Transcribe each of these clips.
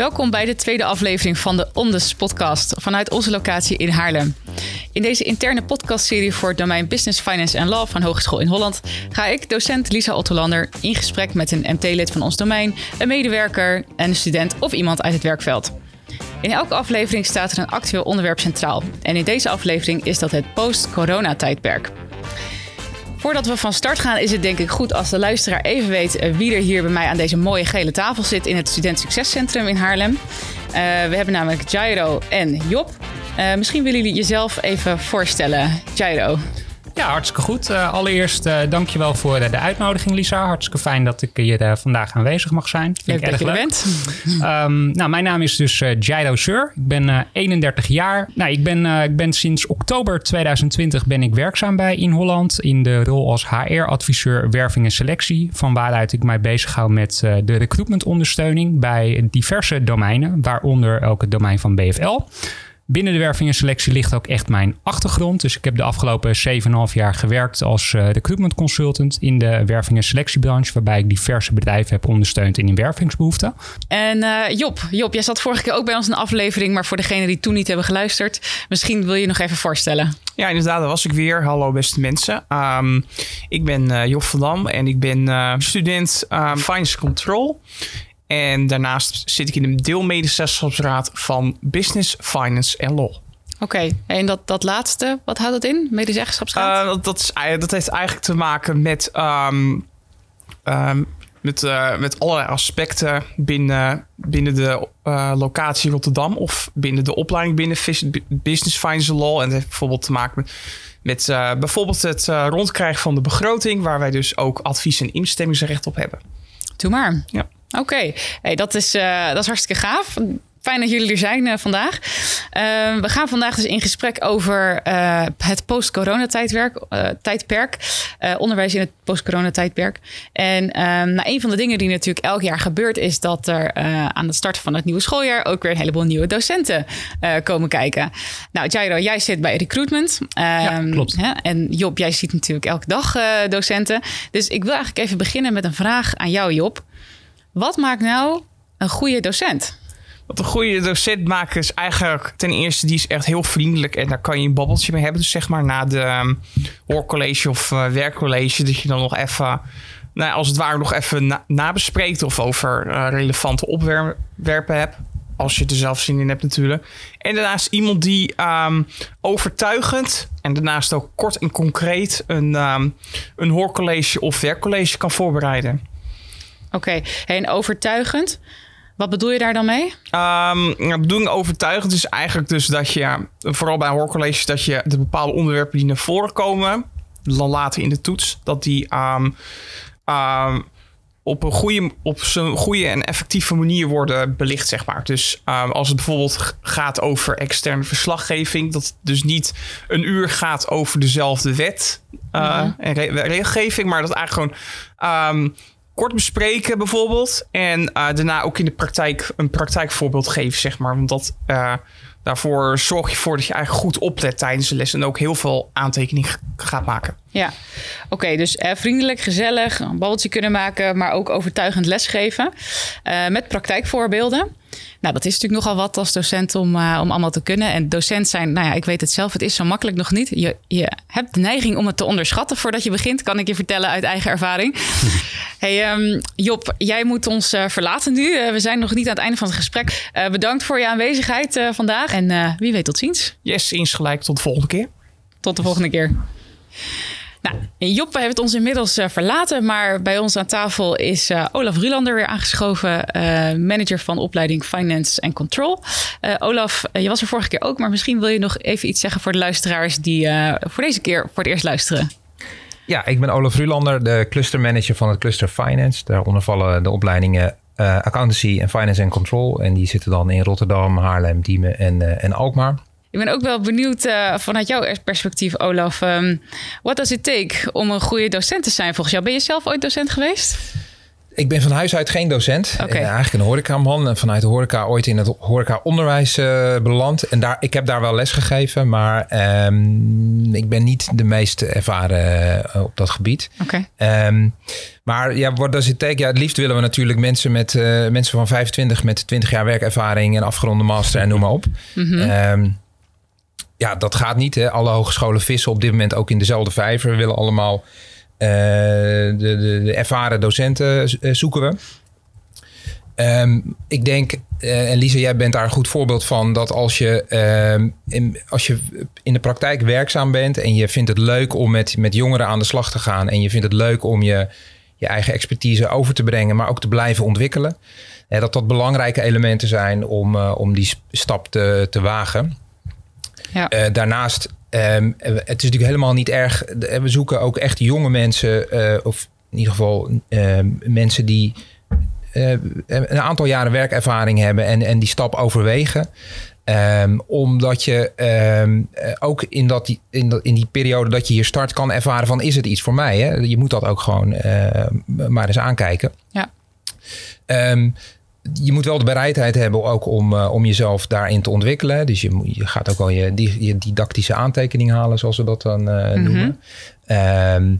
Welkom bij de tweede aflevering van de Ondes podcast vanuit onze locatie in Haarlem. In deze interne podcastserie voor het domein Business, Finance en Law van Hogeschool in Holland ga ik, docent Lisa Ottolander, in gesprek met een MT-lid van ons domein, een medewerker, een student of iemand uit het werkveld. In elke aflevering staat er een actueel onderwerp centraal. En in deze aflevering is dat het post-corona-tijdperk. Voordat we van start gaan, is het denk ik goed als de luisteraar even weet eh, wie er hier bij mij aan deze mooie gele tafel zit in het Student Succescentrum in Haarlem. Uh, we hebben namelijk Jairo en Job. Uh, misschien willen jullie jezelf even voorstellen. Jairo. Ja, hartstikke goed. Uh, allereerst uh, dankjewel voor de, de, uitnodiging, Lisa. Hartstikke fijn dat ik hier uh, vandaag aanwezig mag zijn. Vind leuk ik erg dat je bent. Um, nou, mijn naam is dus uh, Jairo Seur. Ik ben 31 jaar. Nou, ik ben, ik ben sinds oktober 2020 ben ik werkzaam bij In Holland in de rol als HR-adviseur werving en selectie. Van waaruit ik mij bezighoud met de recruitmentondersteuning bij diverse domeinen, waaronder ook het domein van BFL. Binnen de werving en selectie ligt ook echt mijn achtergrond. Dus ik heb de afgelopen 7,5 jaar gewerkt als uh, recruitment consultant in de werving en selectiebranche, waarbij ik diverse bedrijven heb ondersteund in hun wervingsbehoeften. En uh, Job, Job, jij zat vorige keer ook bij ons in een aflevering, maar voor degenen die toen niet hebben geluisterd, misschien wil je nog even voorstellen. Ja, inderdaad, daar was ik weer. Hallo beste mensen. Um, ik ben uh, Job van Dam en ik ben student Finance Control. En daarnaast zit ik in de deelmedezeggenschapsraad van Business, Finance en Law. Oké, okay. en dat, dat laatste, wat houdt dat in, medezeggenschapsraad? Uh, dat, dat, is, dat heeft eigenlijk te maken met, um, um, met, uh, met allerlei aspecten binnen, binnen de uh, locatie Rotterdam of binnen de opleiding binnen Business, Finance Law. En dat heeft bijvoorbeeld te maken met, met bijvoorbeeld het rondkrijgen van de begroting, waar wij dus ook advies- en instemmingsrecht op hebben. Doe maar. Ja. Oké, hey, dat, is, uh, dat is hartstikke gaaf. Fijn dat jullie er zijn uh, vandaag. Uh, we gaan vandaag dus in gesprek over het post-corona-tijdperk. tijdperk, onderwijs in het post-corona-tijdperk. En nou, een van de dingen die natuurlijk elk jaar gebeurt... is dat er aan het starten van het nieuwe schooljaar... ook weer een heleboel nieuwe docenten komen kijken. Nou, Jairo, jij zit bij recruitment. ja, ehm, klopt. Hè? En Job, jij ziet natuurlijk elke dag docenten. Dus ik wil eigenlijk even beginnen met een vraag aan jou, Job. Wat maakt nou een goede docent? Wat een goede docent maakt is eigenlijk ten eerste, die is echt heel vriendelijk en daar kan je een babbeltje mee hebben. Dus zeg maar na de um, hoorcollege of uh, werkcollege, dat je dan nog even, nou, als het ware nog even na nabespreekt of over uh, relevante opwerpen hebt. Als je er zelf zin in hebt natuurlijk. En daarnaast iemand die um, overtuigend en daarnaast ook kort en concreet een, um, een hoorcollege of werkcollege kan voorbereiden. Oké, okay. en overtuigend. Wat bedoel je daar dan mee? Um, bedoeling overtuigend is eigenlijk dus dat je, vooral bij hoorcolleges, dat je de bepaalde onderwerpen die naar voren komen, dan later in de toets, dat die um, um, op een goede, op zo'n goede en effectieve manier worden belicht, zeg maar. Dus als het bijvoorbeeld gaat over externe verslaggeving, dat het dus niet een uur gaat over dezelfde wet uh, -hmm. en re regelgeving, maar dat eigenlijk gewoon kort bespreken bijvoorbeeld. En uh, daarna ook in de praktijk een praktijkvoorbeeld geven, zeg maar. Want dat, uh, daarvoor zorg je voor dat je eigenlijk goed oplet tijdens de les. En ook heel veel aantekeningen gaat maken. Ja, oké. Dus eh, vriendelijk, gezellig, een babbeltje kunnen maken. Maar ook overtuigend lesgeven. Met praktijkvoorbeelden. Nou, dat is natuurlijk nogal wat als docent om, uh, om allemaal te kunnen. En docent zijn, nou ja, ik weet het zelf, het is zo makkelijk nog niet. Je, je hebt de neiging om het te onderschatten voordat je begint, kan ik je vertellen uit eigen ervaring. hey, um, Job, jij moet ons uh, verlaten nu. Uh, we zijn nog niet aan het einde van het gesprek. bedankt voor je aanwezigheid vandaag. En wie weet, tot ziens. Yes, insgelijk. Tot de volgende keer. Tot de volgende keer. Nou, Job heeft ons inmiddels uh, verlaten, maar bij ons aan tafel is uh, Olaf Rulander weer aangeschoven, uh, manager van opleiding Finance and Control. Olaf, je was er vorige keer ook, maar misschien wil je nog even iets zeggen voor de luisteraars die voor deze keer voor het eerst luisteren. Ja, ik ben Olaf Rulander, de clustermanager van het cluster Finance. Daaronder vallen de opleidingen Accountancy en Finance and Control. En die zitten dan in Rotterdam, Haarlem, Diemen en, en Alkmaar. Ik ben ook wel benieuwd uh, vanuit jouw perspectief, Olaf. Um, what does it take om een goede docent te zijn volgens jou? Ben je zelf ooit docent geweest? Ik ben van huis uit geen docent. Oké. Eh, eigenlijk een horecaman. En vanuit de horeca ooit in het horeca-onderwijs eh, beland. En daar, ik heb daar wel les gegeven. Maar ehm, ik ben niet de meest ervaren eh, op dat gebied. Oké. Ehm, maar ja, wat does it take? Ja, het liefst willen we natuurlijk mensen, met, eh, mensen van 25 met 20 jaar werkervaring en afgeronde master en noem maar op. Ehm, ja, dat gaat niet. Hè. Alle hogescholen vissen op dit moment ook in dezelfde vijver. We willen allemaal eh, de, de, de ervaren docenten eh, zoeken we. Ehm, ik denk, eh, en Lisa, jij bent daar een goed voorbeeld van, dat als je, ehm, in, als je in de praktijk werkzaam bent en je vindt het leuk om met, met jongeren aan de slag te gaan en je vindt het leuk om je, je eigen expertise over te brengen, maar ook te blijven ontwikkelen, eh, dat dat belangrijke elementen zijn om, eh, om die stap te, te wagen. Ja. Eh, daarnaast, ehm, het is natuurlijk helemaal niet erg. eh, We zoeken ook echt jonge mensen, eh, of in ieder geval ehm, mensen die eh, een aantal jaren werkervaring hebben en, en die stap overwegen. Ehm, omdat je eh, ook in, dat, in, dat, in die periode dat je hier start kan ervaren van is het iets voor mij. Hè? Je moet dat ook gewoon eh, maar eens aankijken. Ja. Je moet wel de bereidheid hebben ook om, eh, om jezelf daarin te ontwikkelen. Dus je, je gaat ook wel je, die, je didactische aantekening halen, zoals we dat dan eh, noemen. Ehm,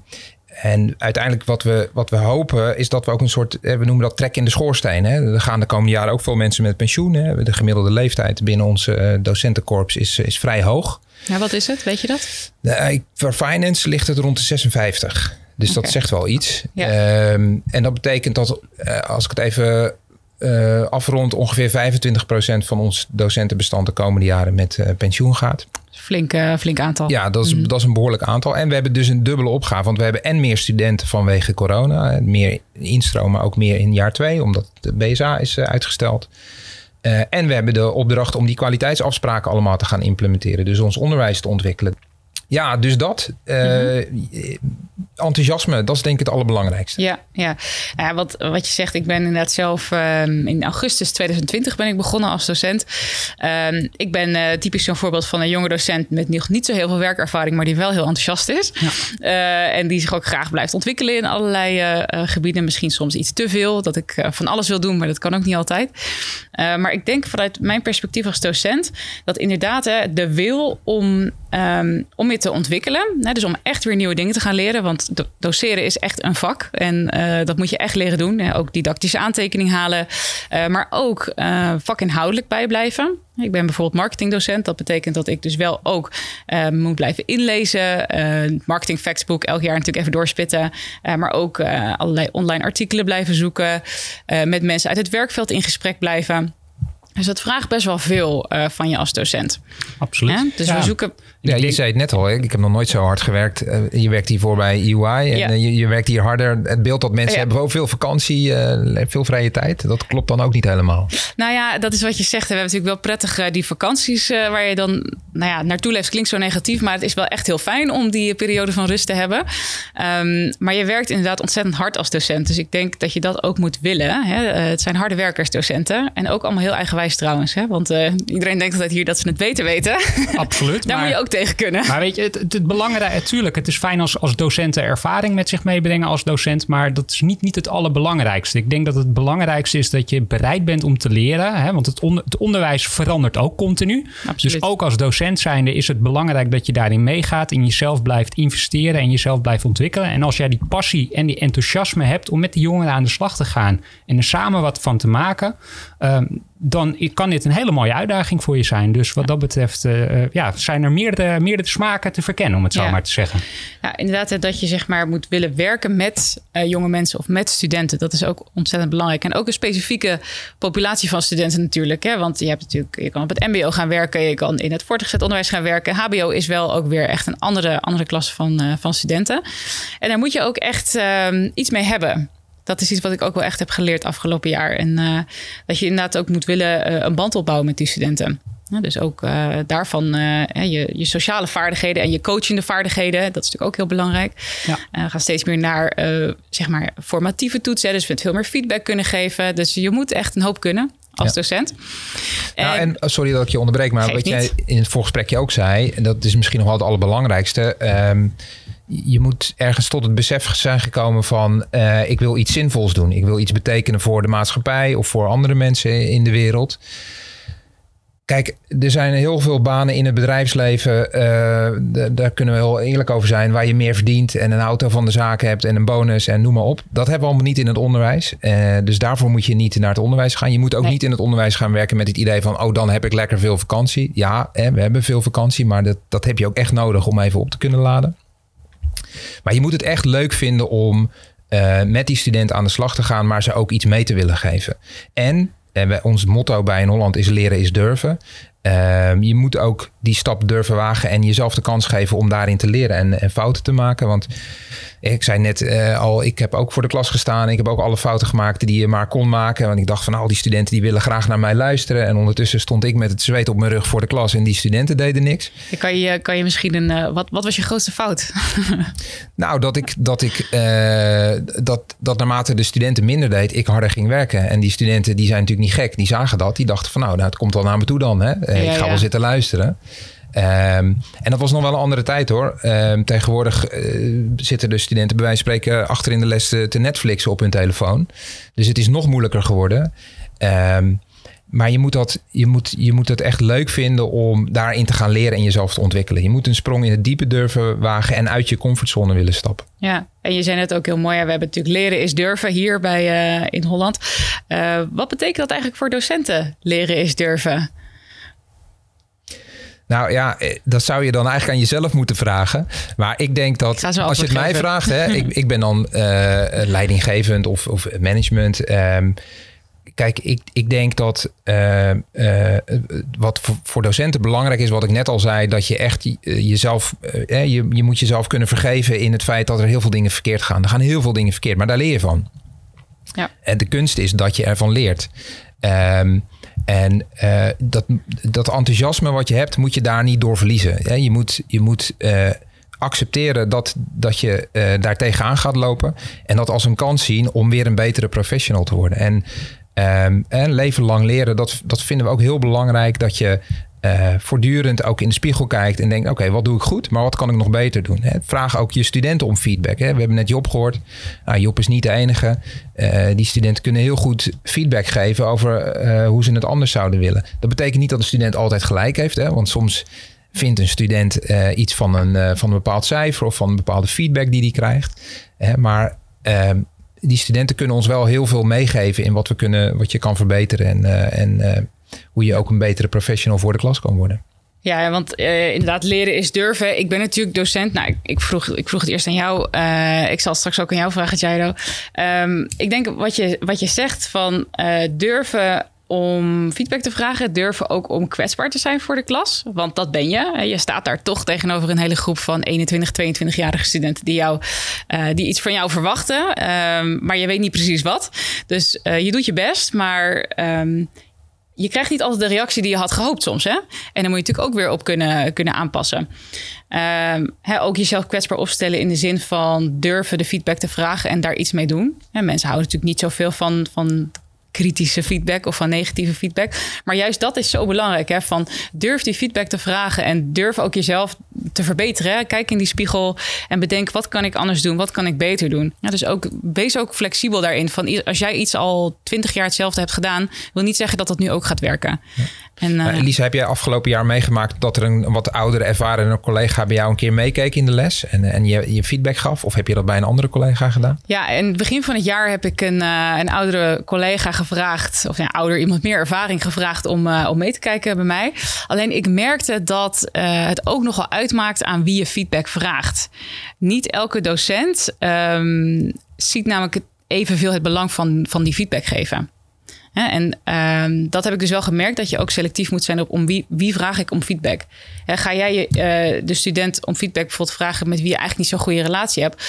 en uiteindelijk wat we, wat we hopen is dat we ook een soort, eh, we noemen dat trek in de schoorsteen. Hè. Er gaan de komende jaren ook veel mensen met pensioen. Hè. De gemiddelde leeftijd binnen ons eh, docentenkorps is, is vrij hoog. Ja, wat is het? Weet je dat? Eh, voor finance ligt het rond de 56. Dus dat zegt wel iets. Ja. Ehm, en dat betekent dat, als ik het even eh, afrond, ongeveer 25% van ons docentenbestand de komende jaren met eh, pensioen gaat. Flink, eh, flink aantal. Ja, dat is, dat is een behoorlijk aantal. En we hebben dus een dubbele opgave. Want we hebben en meer studenten vanwege corona. Meer instroom, maar ook meer in jaar twee. Omdat de BSA is uitgesteld. En we hebben de opdracht om die kwaliteitsafspraken allemaal te gaan implementeren. Dus ons onderwijs te ontwikkelen. Ja, dus dat. eh, Enthousiasme, dat is denk ik het allerbelangrijkste. Ja, ja. ja wat, wat je zegt, ik ben inderdaad zelf ehm, in augustus 2020 ben ik begonnen als docent. Ehm, ik ben eh, typisch zo'n voorbeeld van een jonge docent met nog niet zo heel veel werkervaring, maar die wel heel enthousiast is. Eh, en die zich ook graag blijft ontwikkelen in allerlei eh, eh, gebieden. Misschien soms iets te veel, dat ik van alles wil doen, maar dat kan ook niet altijd. Eh, maar ik denk vanuit mijn perspectief als docent dat inderdaad hè, de wil om, ehm, om je te ontwikkelen, hè, dus om echt weer nieuwe dingen te gaan leren, want do- doseren is echt een vak en eh, dat moet je echt leren doen. Hè. Ook didactische aantekening halen, eh, maar ook eh, vakinhoudelijk bijblijven. Ik ben bijvoorbeeld marketingdocent. Dat betekent dat ik dus wel ook eh, moet blijven inlezen. eh, marketing factsbook elk jaar natuurlijk even doorspitten. Eh, maar ook eh, allerlei online artikelen blijven zoeken. eh, met mensen uit het werkveld in gesprek blijven. Dus dat vraagt best wel veel eh, van je als docent. Absoluut. Hè? Dus Ja. we zoeken... Ja, je zei het net al, ik heb nog nooit zo hard gewerkt. Eh, je werkt hiervoor bij EY en Ja. eh, je, je werkt hier harder. Het beeld dat mensen Ja. hebben ook veel vakantie, veel vrije tijd. Dat klopt dan ook niet helemaal. Nou ja, dat is wat je zegt. We hebben natuurlijk wel prettig die vakanties waar je dan nou ja, naartoe leeft. Klinkt zo negatief, maar het is wel echt heel fijn om die periode van rust te hebben. Ehm, maar je werkt inderdaad ontzettend hard als docent. Dus ik denk dat je dat ook moet willen. Hè? Het zijn harde werkers, docenten. En ook allemaal heel eigenwijs trouwens. Hè? Want eh, iedereen denkt altijd hier dat ze het beter weten. Absoluut. Daar maar- moet je ook tegen kunnen. Maar weet je, het, het, het belangrijke, natuurlijk, het is fijn als, als docenten ervaring met zich meebrengen als docent, maar dat is niet, niet het allerbelangrijkste. Ik denk dat het belangrijkste is dat je bereid bent om te leren, hè, want het, het onderwijs verandert ook continu. Absoluut. Dus ook als docent zijnde is het belangrijk dat je daarin meegaat, in jezelf blijft investeren en jezelf blijft ontwikkelen. En als jij die passie en die enthousiasme hebt om met die jongeren aan de slag te gaan en er samen wat van te maken, ehm, dan kan dit een hele mooie uitdaging voor je zijn. Dus wat dat betreft eh, eh, ja, zijn er meerdere, meerdere smaken te verkennen, om het zo Ja. maar te zeggen. Ja, inderdaad, hè, dat je zeg maar moet willen werken met eh, jonge mensen of met studenten. Dat is ook ontzettend belangrijk. En ook een specifieke populatie van studenten natuurlijk. Hè? Want je hebt natuurlijk, je kan op het MBO gaan werken, je kan in het voortgezet onderwijs gaan werken. HBO is wel ook weer echt een andere, andere klasse van, van studenten. En daar moet je ook echt ehm, iets mee hebben. Dat is iets wat ik ook wel echt heb geleerd afgelopen jaar. En eh, dat je inderdaad ook moet willen eh, een band opbouwen met die studenten. Ja, dus ook eh, daarvan je, je sociale vaardigheden en je coachende vaardigheden. Dat is natuurlijk ook heel belangrijk. Ja. Gaan steeds meer naar zeg maar formatieve toetsen. Dus we veel meer feedback kunnen geven. Dus je moet echt een hoop kunnen als Ja. docent. Nou, en oh, sorry dat ik je onderbreek, maar wat jij in het voorgesprekje ook zei, en dat is misschien nog wel het allerbelangrijkste. ehm, je moet ergens tot het besef zijn gekomen van uh, ik wil iets zinvols doen. Ik wil iets betekenen voor de maatschappij of voor andere mensen in de wereld. Kijk, er zijn heel veel banen in het bedrijfsleven. Uh, daar kunnen we heel eerlijk over zijn. Waar je meer verdient en een auto van de zaak hebt en een bonus en noem maar op. Dat hebben we allemaal niet in het onderwijs. Uh, dus daarvoor moet je niet naar het onderwijs gaan. Je moet ook niet in het onderwijs gaan werken met het idee van... oh, dan heb ik lekker veel vakantie. Ja, hè, we hebben veel vakantie, maar dat, dat heb je ook echt nodig om even op te kunnen laden. Maar je moet het echt leuk vinden om uh, met die student aan de slag te gaan... maar ze ook iets mee te willen geven. En en ons motto bij in Holland is leren is durven. Ehm, je moet ook die stap durven wagen en jezelf de kans geven om daarin te leren en, en fouten te maken. Want ik zei net uh, al, ik heb ook voor de klas gestaan. Ik heb ook alle fouten gemaakt die je maar kon maken. Want ik dacht van al die studenten die willen graag naar mij luisteren. En ondertussen stond ik met het zweet op mijn rug voor de klas en die studenten deden niks. Kan je, kan je misschien een, uh, wat, wat was je grootste fout? nou, dat ik, dat ik uh, dat, dat naarmate de studenten minder deed, ik harder ging werken. En die studenten die zijn natuurlijk niet gek. Die zagen dat. Die dachten van nou, nou het komt wel naar me toe dan. Hè? Ja, ik ga ja. wel zitten luisteren. Um, en dat was nog wel een andere tijd hoor. Um, tegenwoordig uh, zitten de studenten bij wijze van spreken achter in de les te, Netflixen op hun telefoon. Dus het is nog moeilijker geworden. Um, maar je moet, dat, je, moet, je moet het echt leuk vinden om daarin te gaan leren en jezelf te ontwikkelen. Je moet een sprong in het diepe durven wagen en uit je comfortzone willen stappen. Ja, en je zei net ook heel mooi. We hebben natuurlijk leren is durven hier bij, uh, in Holland. Uh, wat betekent dat eigenlijk voor docenten? Leren is durven. Nou ja, dat zou je dan eigenlijk aan jezelf moeten vragen. Maar ik denk dat als je het mij vraagt, hè, ik, ik ben dan uh, leidinggevend of, of management. Um, kijk, ik, ik denk dat uh, uh, wat voor, voor, docenten belangrijk is, wat ik net al zei, dat je echt jezelf, je, je moet jezelf kunnen vergeven in het feit dat er heel veel dingen verkeerd gaan. Er gaan heel veel dingen verkeerd, maar daar leer je van. Ja. En de kunst is dat je ervan leert. Um, en uh, dat, dat enthousiasme wat je hebt, moet je daar niet door verliezen. je moet, je moet uh, accepteren dat, dat je uh, daar tegenaan gaat lopen. En dat als een kans zien om weer een betere professional te worden. En, um, en leven lang leren, dat, dat vinden we ook heel belangrijk. Dat je uh, voortdurend ook in de spiegel kijkt en denkt: oké, wat doe ik goed, maar wat kan ik nog beter doen? Hè? Vraag ook je studenten om feedback. Hè? We hebben net Job gehoord. Nou, Job is niet de enige. Uh, die studenten kunnen heel goed feedback geven over uh, hoe ze het anders zouden willen. Dat betekent niet dat een student altijd gelijk heeft, hè? want soms vindt een student iets van een, van een bepaald cijfer of van een bepaalde feedback die hij krijgt. Hè? Maar ehm, die studenten kunnen ons wel heel veel meegeven in wat, we kunnen, wat je kan verbeteren en. en hoe je ook een betere professional voor de klas kan worden. Ja, want uh, inderdaad, leren is durven. Ik ben natuurlijk docent. Nou, ik, vroeg, ik vroeg het eerst aan jou. Uh, ik zal straks ook aan jou vragen, Jairo. Um, ik denk wat je, wat je zegt van uh, durven om feedback te vragen. Durven ook om kwetsbaar te zijn voor de klas. Want dat ben je. Je staat daar toch tegenover een hele groep van 21, 22-jarige studenten die, jou, die iets van jou verwachten. Um, maar je weet niet precies wat. Dus je doet je best, maar... Um, je krijgt niet altijd de reactie die je had gehoopt soms. Hè? En dan moet je natuurlijk ook weer op kunnen, kunnen aanpassen. Um, ook jezelf kwetsbaar opstellen in de zin van durven de feedback te vragen en daar iets mee doen. Hè, mensen houden natuurlijk niet zoveel van, van kritische feedback of van negatieve feedback. Maar juist dat is zo belangrijk. Hè? Van durf die feedback te vragen en durf ook jezelf te verbeteren. Hè? Kijk in die spiegel en bedenk wat kan ik anders doen? Wat kan ik beter doen? Ja, dus ook, wees ook flexibel daarin. Van als jij iets al twintig jaar hetzelfde hebt gedaan, wil niet zeggen dat dat nu ook gaat werken. Ja. En, uh, Elisa, heb jij afgelopen jaar meegemaakt dat er een wat oudere ervaren collega bij jou een keer meekeek in de les en, en je, je feedback gaf? Of heb je dat bij een andere collega gedaan? Ja, in het begin van het jaar heb ik een, uh, een oudere collega gevraagd, of ja, ouder iemand meer ervaring gevraagd om, uh, om mee te kijken bij mij. Alleen ik merkte dat het ook nogal uitmaakt aan wie je feedback vraagt. Niet elke docent um, ziet namelijk evenveel het belang van, van die feedback geven. En um, dat heb ik dus wel gemerkt, dat je ook selectief moet zijn op om wie, wie vraag ik om feedback. ga jij uh, de student om feedback bijvoorbeeld vragen met wie je eigenlijk niet zo'n goede relatie hebt?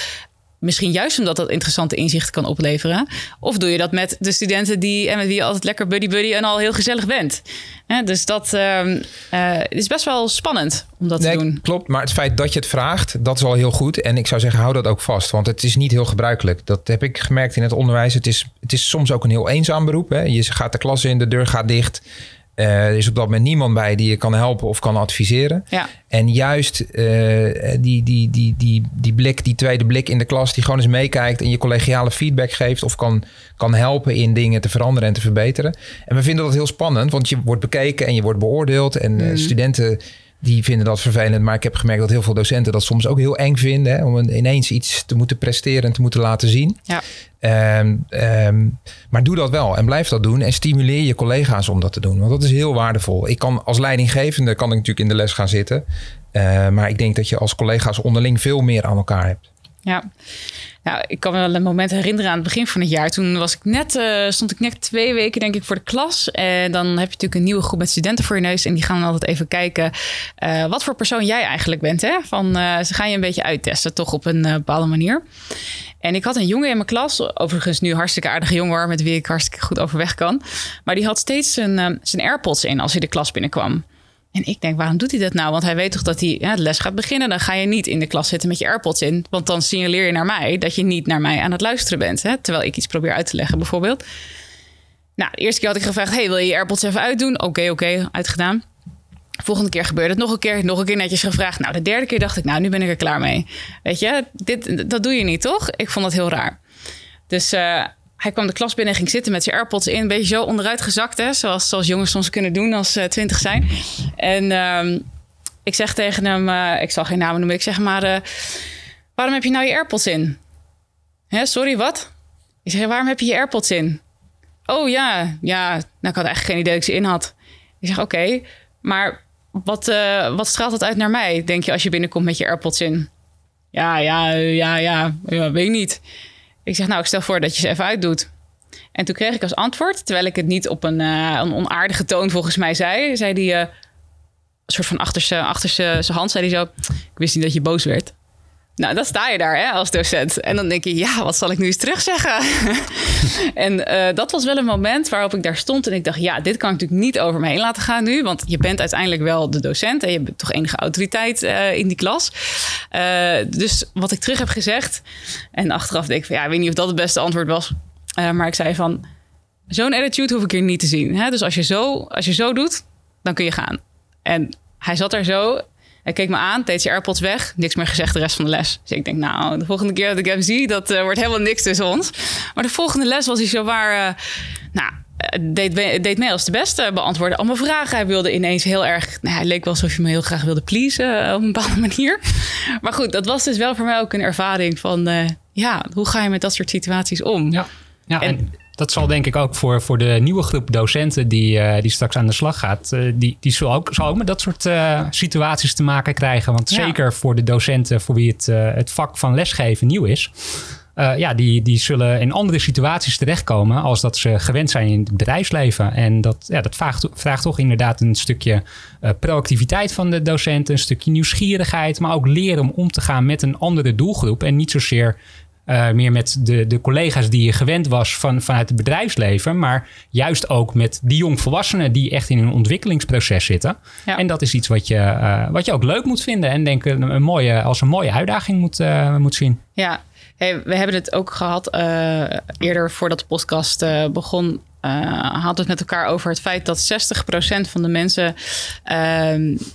Misschien juist omdat dat interessante inzichten kan opleveren. Of doe je dat met de studenten die en met wie je altijd lekker buddy-buddy en al heel gezellig bent. dus dat uh, uh, is best wel spannend om dat nee, te doen. Klopt, maar het feit dat je het vraagt, dat is al heel goed. En ik zou zeggen, hou dat ook vast. Want het is niet heel gebruikelijk. Dat heb ik gemerkt in het onderwijs. Het is, het is soms ook een heel eenzaam beroep. Hè. Je gaat de klas in, de deur gaat dicht. Eh, er is op dat moment niemand bij die je kan helpen of kan adviseren. Ja. En juist eh, die, die, die, die, die blik, die tweede blik in de klas, die gewoon eens meekijkt en je collegiale feedback geeft of kan, kan helpen in dingen te veranderen en te verbeteren. En we vinden dat heel spannend, want je wordt bekeken en je wordt beoordeeld. En eh, Mhm. studenten die vinden dat vervelend. Maar ik heb gemerkt dat heel veel docenten dat soms ook heel eng vinden. Hè, om een- ineens iets te moeten presteren en te moeten laten zien. Ja. Ehm, ehm, maar doe dat wel en blijf dat doen. En stimuleer je collega's om dat te doen. Want dat is heel waardevol. Ik kan als leidinggevende kan ik natuurlijk in de les gaan zitten. Eh, maar ik denk dat je als collega's onderling veel meer aan elkaar hebt. Ja. Nou, ik kan me wel een moment herinneren aan het begin van het jaar. Toen was ik net, eh, stond ik net twee weken, denk ik, voor de klas. En dan heb je natuurlijk een nieuwe groep met studenten voor je neus. En die gaan dan altijd even kijken eh, wat voor persoon jij eigenlijk bent. Hè? Van, eh, ze gaan je een beetje uittesten, toch op een bepaalde manier. En ik had een jongen in mijn klas, overigens nu hartstikke aardige jongen hoor, met wie ik hartstikke goed overweg kan. Maar die had steeds zijn AirPods in als hij de klas binnenkwam. En ik denk, waarom doet hij dat nou? Want hij weet toch dat hij ja, les gaat beginnen. Dan ga je niet in de klas zitten met je AirPods in. Want dan signaleer je naar mij dat je niet naar mij aan het luisteren bent. Hè? Terwijl ik iets probeer uit te leggen, bijvoorbeeld. Nou, de eerste keer had ik gevraagd: hey, wil je je AirPods even uitdoen? Oké, oké, uitgedaan. Volgende keer gebeurde het nog een keer, nog een keer netjes gevraagd. Nou, de derde keer dacht ik, nou, nu ben ik er klaar mee. Weet je, dit, dat doe je niet, toch? Ik vond dat heel raar. Dus eh, hij kwam de klas binnen en ging zitten met zijn AirPods in. Een beetje zo onderuit gezakt, hè? Zoals, zoals jongens soms kunnen doen als ze twintig zijn. En ehm, ik zeg tegen hem, eh, ik zal geen namen noemen. Ik zeg maar, eh, waarom heb je nou je AirPods in? Hè, sorry, wat? Ik zeg, waarom heb je je AirPods in? Oh ja, ja. Nou, ik had eigenlijk geen idee dat ik ze in had. Ik zeg, oké, maar wat, eh, wat straalt het uit naar mij, denk je, als je binnenkomt met je AirPods in? Ja, ja, ja, ja, ja, weet ik niet. Ik zeg, nou, ik stel voor dat je ze even uitdoet. En toen kreeg ik als antwoord, terwijl ik het niet op een, eh, een onaardige toon volgens mij zei, zei hij, eh, een soort van achter zijn hand, zei hij zo, ik wist niet dat je boos werd. Nou, dan sta je daar hè, als docent. En dan denk je, ja, wat zal ik nu eens terugzeggen? en eh, dat was wel een moment waarop ik daar stond en ik dacht, ja, dit kan ik natuurlijk niet over me heen laten gaan nu. Want je bent uiteindelijk wel de docent en je hebt toch enige autoriteit eh, in die klas. Eh, dus wat ik terug heb gezegd, en achteraf denk ik van, ja, ik weet niet of dat het beste antwoord was. Maar ik zei van, zo'n attitude hoef ik hier niet te zien. Hè? Dus als je, zo, als je zo doet, dan kun je gaan. En hij zat daar zo. Hij keek me aan, deed zijn AirPods weg. Niks meer gezegd de rest van de les. Dus ik denk, nou, de volgende keer dat ik hem zie... dat eh, wordt helemaal niks tussen ons. Maar de volgende les was hij zo waar... eh, nou, eh, deed, me- deed mee als de beste. Beantwoordde allemaal vragen. Hij wilde ineens heel erg... Nou, hij leek wel alsof je me heel graag wilde pleasen... op een bepaalde manier. Maar goed, dat was dus wel voor mij ook een ervaring van... ja, hoe ga je met dat soort situaties om? Ja, ja en, En- dat zal denk ik ook voor, voor de nieuwe groep docenten die, eh, die straks aan de slag gaat. eh, die die zal, ook, zal ook met dat soort eh, situaties te maken krijgen. Want Ja. zeker voor de docenten voor wie het, het vak van lesgeven nieuw is. ja, die, die zullen in andere situaties terechtkomen als dat ze gewend zijn in het bedrijfsleven. En dat, ja, dat vraagt, vraagt toch inderdaad een stukje proactiviteit van de docenten, een stukje nieuwsgierigheid, maar ook leren om om te gaan met een andere doelgroep. En niet zozeer eh, meer met de, de collega's die je gewend was van, vanuit het bedrijfsleven, maar juist ook met die jongvolwassenen die echt in een ontwikkelingsproces zitten. Ja. En dat is iets wat je, eh, wat je ook leuk moet vinden en denk een, een mooie, als een mooie uitdaging moet, eh, moet zien. Ja, hey, we hebben het ook gehad eh, eerder voordat de podcast begon. hadden we het met elkaar over het feit dat 60% van de mensen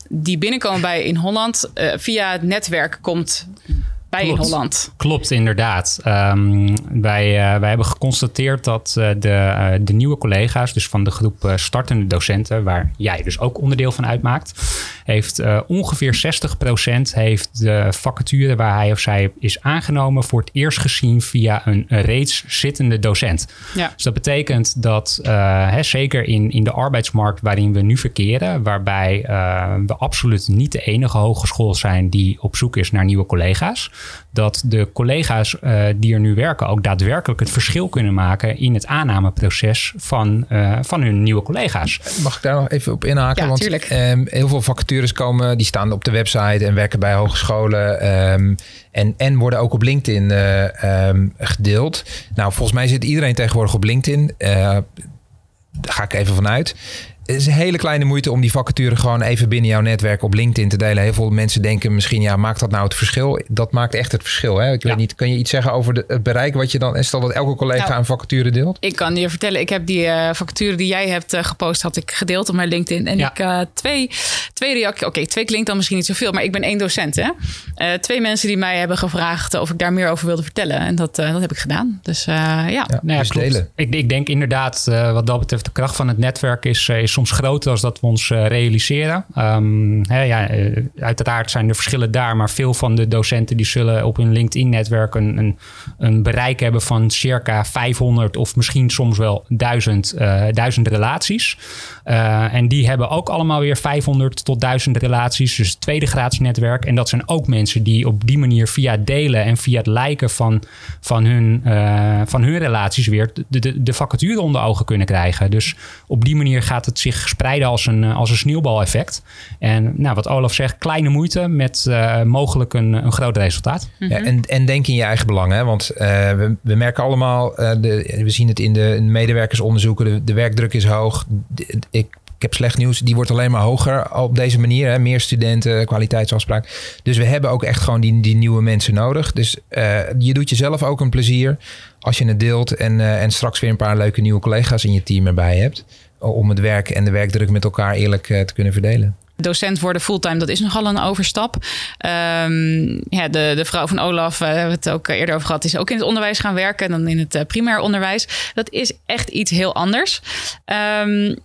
die binnenkomen bij in Holland via het netwerk komt bij in Klopt. Holland. Klopt, inderdaad. Ehm, wij, eh, wij hebben geconstateerd dat eh, de, eh, de nieuwe collega's, dus van de groep startende docenten, waar jij dus ook onderdeel van uitmaakt, heeft ongeveer 60% heeft de vacature waar hij of zij is aangenomen voor het eerst gezien via een reeds zittende docent. Ja. Dus dat betekent dat, hè, zeker in, in de arbeidsmarkt waarin we nu verkeren, waarbij we absoluut niet de enige hogeschool zijn die op zoek is naar nieuwe collega's, dat de collega's eh, die er nu werken ook daadwerkelijk het verschil kunnen maken in het aannameproces van, eh, van hun nieuwe collega's. Mag ik daar nog even op inhaken? Ja, Want tuurlijk. ehm, heel veel vacatures komen, die staan op de website en werken bij hogescholen. ehm, en, en worden ook op LinkedIn eh, ehm, gedeeld. Nou, volgens mij zit iedereen tegenwoordig op LinkedIn. Eh, daar ga ik even vanuit. Het is een hele kleine moeite om die vacature gewoon even binnen jouw netwerk op LinkedIn te delen. Heel veel mensen denken misschien, ja, maakt dat nou het verschil? Dat maakt echt het verschil. Hè? Ik Ja. weet niet, kan je iets zeggen over de, het bereik wat je dan... en Stel dat elke collega Nou. een vacature deelt? Ik kan je vertellen, ik heb die eh vacature die jij hebt eh, gepost, had ik gedeeld op mijn LinkedIn. En Ja. ik eh, twee, twee reacties. Oké, twee klinkt dan misschien niet zoveel, maar ik ben één docent. Hè? Eh, twee mensen die mij hebben gevraagd of ik daar meer over wilde vertellen. En dat, eh, dat heb ik gedaan. Dus eh, ja. Ja, Nou ja, dus klopt. delen. Ik, ik denk inderdaad, eh, wat dat betreft, de kracht van het netwerk is, is soms groter dan dat we ons eh, realiseren. Ehm, hè, ja, eh, uiteraard zijn er verschillen daar, maar veel van de docenten die zullen op hun LinkedIn-netwerk een, een, bereik hebben van circa 500 of misschien soms wel 1000, eh, 1000 relaties. Eh, en die hebben ook allemaal weer 500 tot 1000 relaties, dus het tweede graads netwerk. En dat zijn ook mensen die op die manier via delen en via het liken van, van, hun, van hun relaties weer de, de, de vacature onder ogen kunnen krijgen. Dus op die manier gaat het zich spreiden als een, eh, als een sneeuwbaleffect. En nou, wat Olaf zegt, kleine moeite met eh, mogelijk een, een groot resultaat. Ja, en, en denk in je eigen belang. Hè? Want eh, we, we merken allemaal, eh, de, we zien het in de medewerkersonderzoeken, de, de werkdruk is hoog. De- ik, ik heb slecht nieuws, die wordt alleen maar hoger op deze manier. Hè? Meer studenten, kwaliteitsafspraak. Dus we hebben ook echt gewoon die, die nieuwe mensen nodig. Dus eh, je doet jezelf ook een plezier als je het deelt en, eh, en straks weer een paar leuke nieuwe collega's in je team erbij hebt. Om het werk en de werkdruk met elkaar eerlijk eh, te kunnen verdelen. Docent worden fulltime, dat is nogal een overstap. Ehm, ja, de, de vrouw van Olaf, eh, hebben we het ook eerder over gehad, is ook in het onderwijs gaan werken dan in het eh, primair onderwijs. Dat is echt iets heel anders. Ehm,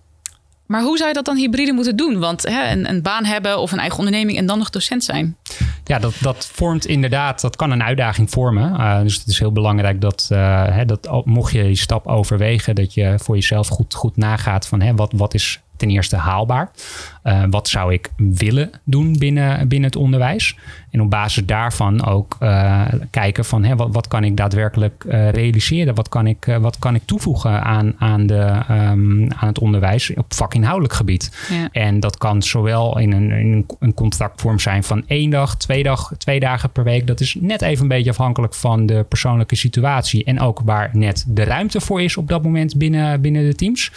maar hoe zou je dat dan hybride moeten doen? Want hè, een, een baan hebben of een eigen onderneming en dan nog docent zijn. Ja, dat, dat vormt inderdaad, dat kan een uitdaging vormen. Uh, dus het is heel belangrijk dat, uh, hè, dat mocht je die stap overwegen, dat je voor jezelf goed, goed nagaat van hè, wat, wat is ten eerste haalbaar. Uh, wat zou ik willen doen binnen, binnen het onderwijs? En op basis daarvan ook uh, kijken van hè, wat, wat kan ik daadwerkelijk uh, realiseren? Wat kan ik, wat kan ik toevoegen aan, aan, de, um, aan het onderwijs op vakinhoudelijk gebied? Ja. En dat kan zowel in een, in een- contractvorm zijn van één dag, twee, dag, twee dagen per week. Dat is net even een beetje afhankelijk van de persoonlijke situatie. En ook waar net de ruimte voor is op dat moment binnen, binnen de teams.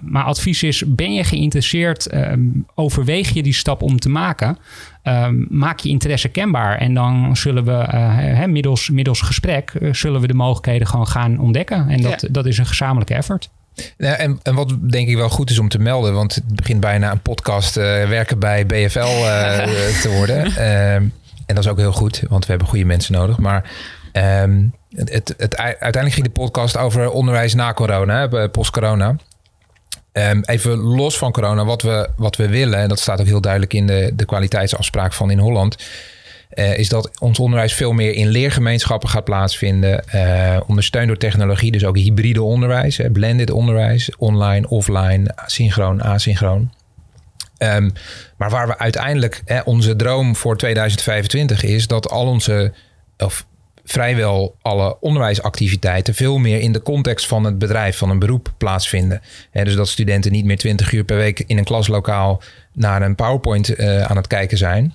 Maar advies is, ben je geïnteresseerd? Um, overweeg je die stap om te maken? Um, maak je interesse kenbaar. En dan zullen we uh, hè, middels, middels gesprek... uh, zullen we de mogelijkheden gewoon gaan ontdekken. En dat, Ja. dat is een gezamenlijke effort. Ja, en, en wat denk ik wel goed is om te melden, want het begint bijna een podcast eh, werken bij BFL eh, te worden. Ehm, en dat is ook heel goed, want we hebben goede mensen nodig. Maar ehm, het, het, het- uiteindelijk ging de podcast over onderwijs na corona, post-corona. Ehm, even los van corona, wat we, wat we willen, en dat staat ook heel duidelijk in de, de kwaliteitsafspraak van in Holland, eh, is dat ons onderwijs veel meer in leergemeenschappen gaat plaatsvinden. eh, ondersteund door technologie, dus ook hybride onderwijs, blended onderwijs, online, offline, synchroon, asynchroon. Ehm, maar waar we uiteindelijk, onze droom voor 2025 is dat al onze, of vrijwel alle onderwijsactiviteiten veel meer in de context van het bedrijf, van een beroep plaatsvinden. Dus dat studenten niet meer 20 uur per week in een klaslokaal naar een PowerPoint eh, aan het kijken zijn,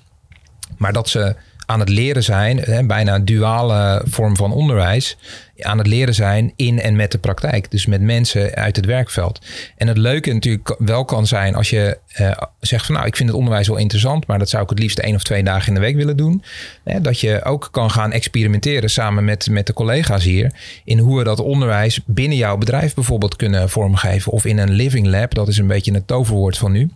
maar dat ze aan het leren zijn, hè, bijna een duale vorm van onderwijs, aan het leren zijn in en met de praktijk. Dus met mensen uit het werkveld. En het leuke natuurlijk wel kan zijn als je eh, zegt van nou, ik vind het onderwijs wel interessant, maar dat zou ik het liefst één of twee dagen in de week willen doen. Hè, dat je ook kan gaan experimenteren samen met, met de collega's hier in hoe we dat onderwijs binnen jouw bedrijf bijvoorbeeld kunnen vormgeven. Of in een living lab, dat is een beetje het toverwoord van nu.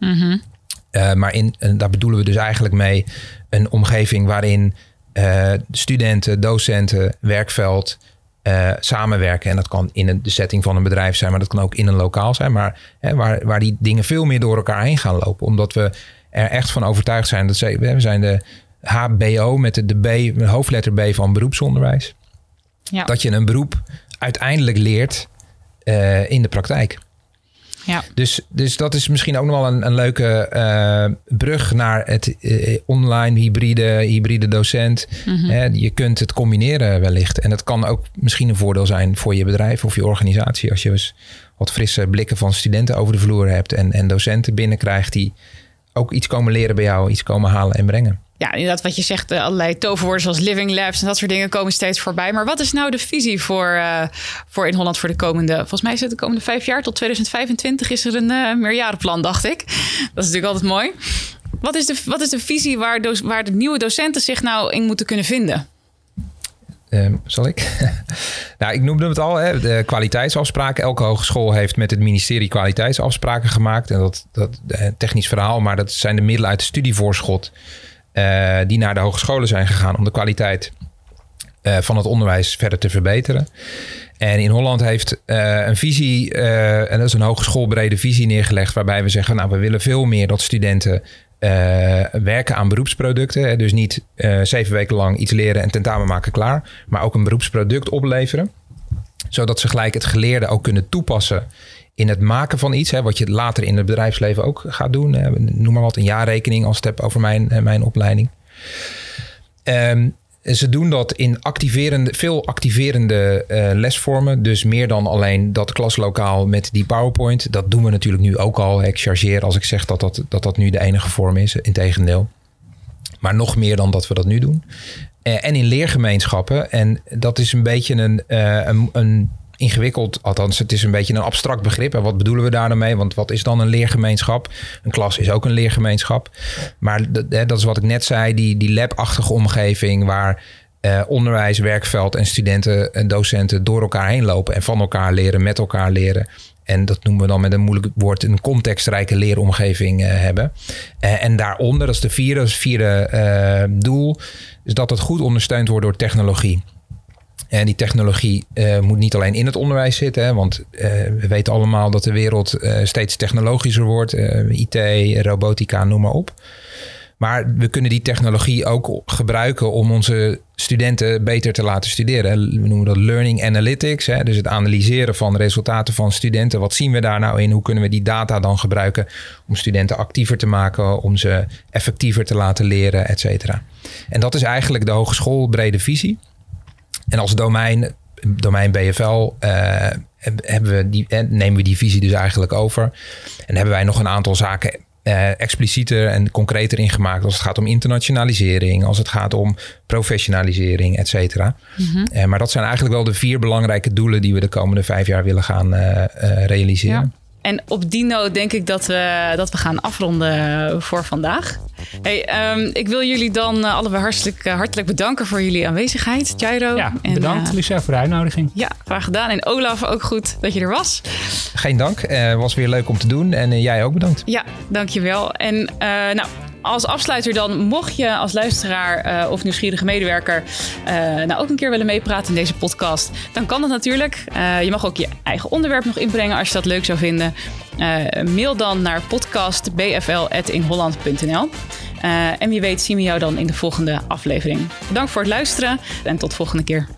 Uh, maar in, en daar bedoelen we dus eigenlijk mee een omgeving waarin uh, studenten, docenten, werkveld uh, samenwerken. En dat kan in een, de setting van een bedrijf zijn, maar dat kan ook in een lokaal zijn. Maar hè, waar, waar die dingen veel meer door elkaar heen gaan lopen. Omdat we er echt van overtuigd zijn dat ze, we zijn de HBO met de, de B, de hoofdletter B van beroepsonderwijs. Ja. Dat je een beroep uiteindelijk leert in de praktijk. Ja. Dus, dus dat is misschien ook nog wel een, een leuke uh, brug naar het uh, online hybride, hybride docent. Mhm. Hè, je kunt het combineren wellicht. En dat kan ook misschien een voordeel zijn voor je bedrijf of je organisatie. Als je eens wat frisse blikken van studenten over de vloer hebt en, en docenten binnenkrijgt die ook iets komen leren bij jou, iets komen halen en brengen. Ja, inderdaad, wat je zegt, uh, allerlei toverwoorden zoals living labs en dat soort dingen komen steeds voorbij. Maar wat is nou de visie voor, uh, voor in Holland voor de komende, volgens mij is het de komende vijf jaar tot 2025 is er een uh, meerjarenplan, dacht ik. Dat is natuurlijk altijd mooi. Wat is de, wat is de visie waar, waar de nieuwe docenten zich nou in moeten kunnen vinden? Uh, zal ik? nou, ik noemde het al, hè, de kwaliteitsafspraken. Elke hogeschool heeft met het ministerie kwaliteitsafspraken gemaakt. En dat, dat technisch verhaal, maar dat zijn de middelen uit de studievoorschot. Uh, die naar de hogescholen zijn gegaan om de kwaliteit uh, van het onderwijs verder te verbeteren. En in Holland heeft uh, een visie, en dat is een hogeschoolbrede visie neergelegd, waarbij we zeggen, nou, we willen veel meer dat studenten werken aan beroepsproducten. Dus niet zeven weken lang iets leren en tentamen maken klaar, maar ook een beroepsproduct opleveren. Zodat ze gelijk het geleerde ook kunnen toepassen in het maken van iets, hè, wat je later in het bedrijfsleven ook gaat doen. Hè, noem maar wat, een jaarrekening als het hebt over mijn, eh, mijn opleiding. Um, ze doen dat in activerende, veel activerende uh, lesvormen. Dus meer dan alleen dat klaslokaal met die PowerPoint. Dat doen we natuurlijk nu ook al. Ik chargeer als ik zeg dat dat, dat, dat nu de enige vorm is. Integendeel. Maar nog meer dan dat we dat nu doen. Uh, en in leergemeenschappen. En dat is een beetje een, uh, een, een ingewikkeld. Althans, het is een beetje een abstract begrip. En wat bedoelen we daar dan mee? Want wat is dan een leergemeenschap? Een klas is ook een leergemeenschap. Maar dat, is wat ik net zei, die, die lab-achtige omgeving waar eh, onderwijs, werkveld en studenten en docenten door elkaar heen lopen en van elkaar leren, met elkaar leren. En dat noemen we dan met een moeilijk woord een contextrijke leeromgeving uh, hebben. Uh, en daaronder, dat is de vierde, dat vierde uh, doel, is dat het goed ondersteund wordt door technologie. En die technologie uh, moet niet alleen in het onderwijs zitten, hè, want uh, we weten allemaal dat de wereld uh, steeds technologischer wordt. IT, robotica, noem maar op. Maar we kunnen die technologie ook gebruiken om onze studenten beter te laten studeren. We noemen dat learning analytics. Hè? Dus het analyseren van resultaten van studenten. Wat zien we daar nou in? Hoe kunnen we die data dan gebruiken om studenten actiever te maken, om ze effectiever te laten leren, et cetera. En dat is eigenlijk de hogeschoolbrede visie. En als domein, domein BFL, uh, hebben we die, nemen we die visie dus eigenlijk over. En hebben wij nog een aantal zaken uh, explicieter en concreter ingemaakt als het gaat om internationalisering, als het gaat om professionalisering, et cetera. Mm -hmm. uh, maar dat zijn eigenlijk wel de vier belangrijke doelen die we de komende vijf jaar willen gaan realiseren. Ja. En op die noot denk ik dat we, dat we gaan afronden voor vandaag. Hey, um, ik wil jullie dan uh, allebei hartelijk, uh, hartelijk bedanken voor jullie aanwezigheid. Jairo. Ja, bedankt en, uh, Lisa voor de uitnodiging. Ja, graag gedaan. En Olaf, ook goed dat je er was. Geen dank. Het was weer leuk om te doen. En jij ook bedankt. Ja, dankjewel. En nou, als afsluiter dan, mocht je als luisteraar uh, of nieuwsgierige medewerker uh, nou ook een keer willen meepraten in deze podcast, dan kan dat natuurlijk. Uh, je mag ook je eigen onderwerp nog inbrengen als je dat leuk zou vinden. mail dan naar podcastbfl.inholland.nl. en wie weet zien we jou dan in de volgende aflevering. Bedankt voor het luisteren en tot volgende keer.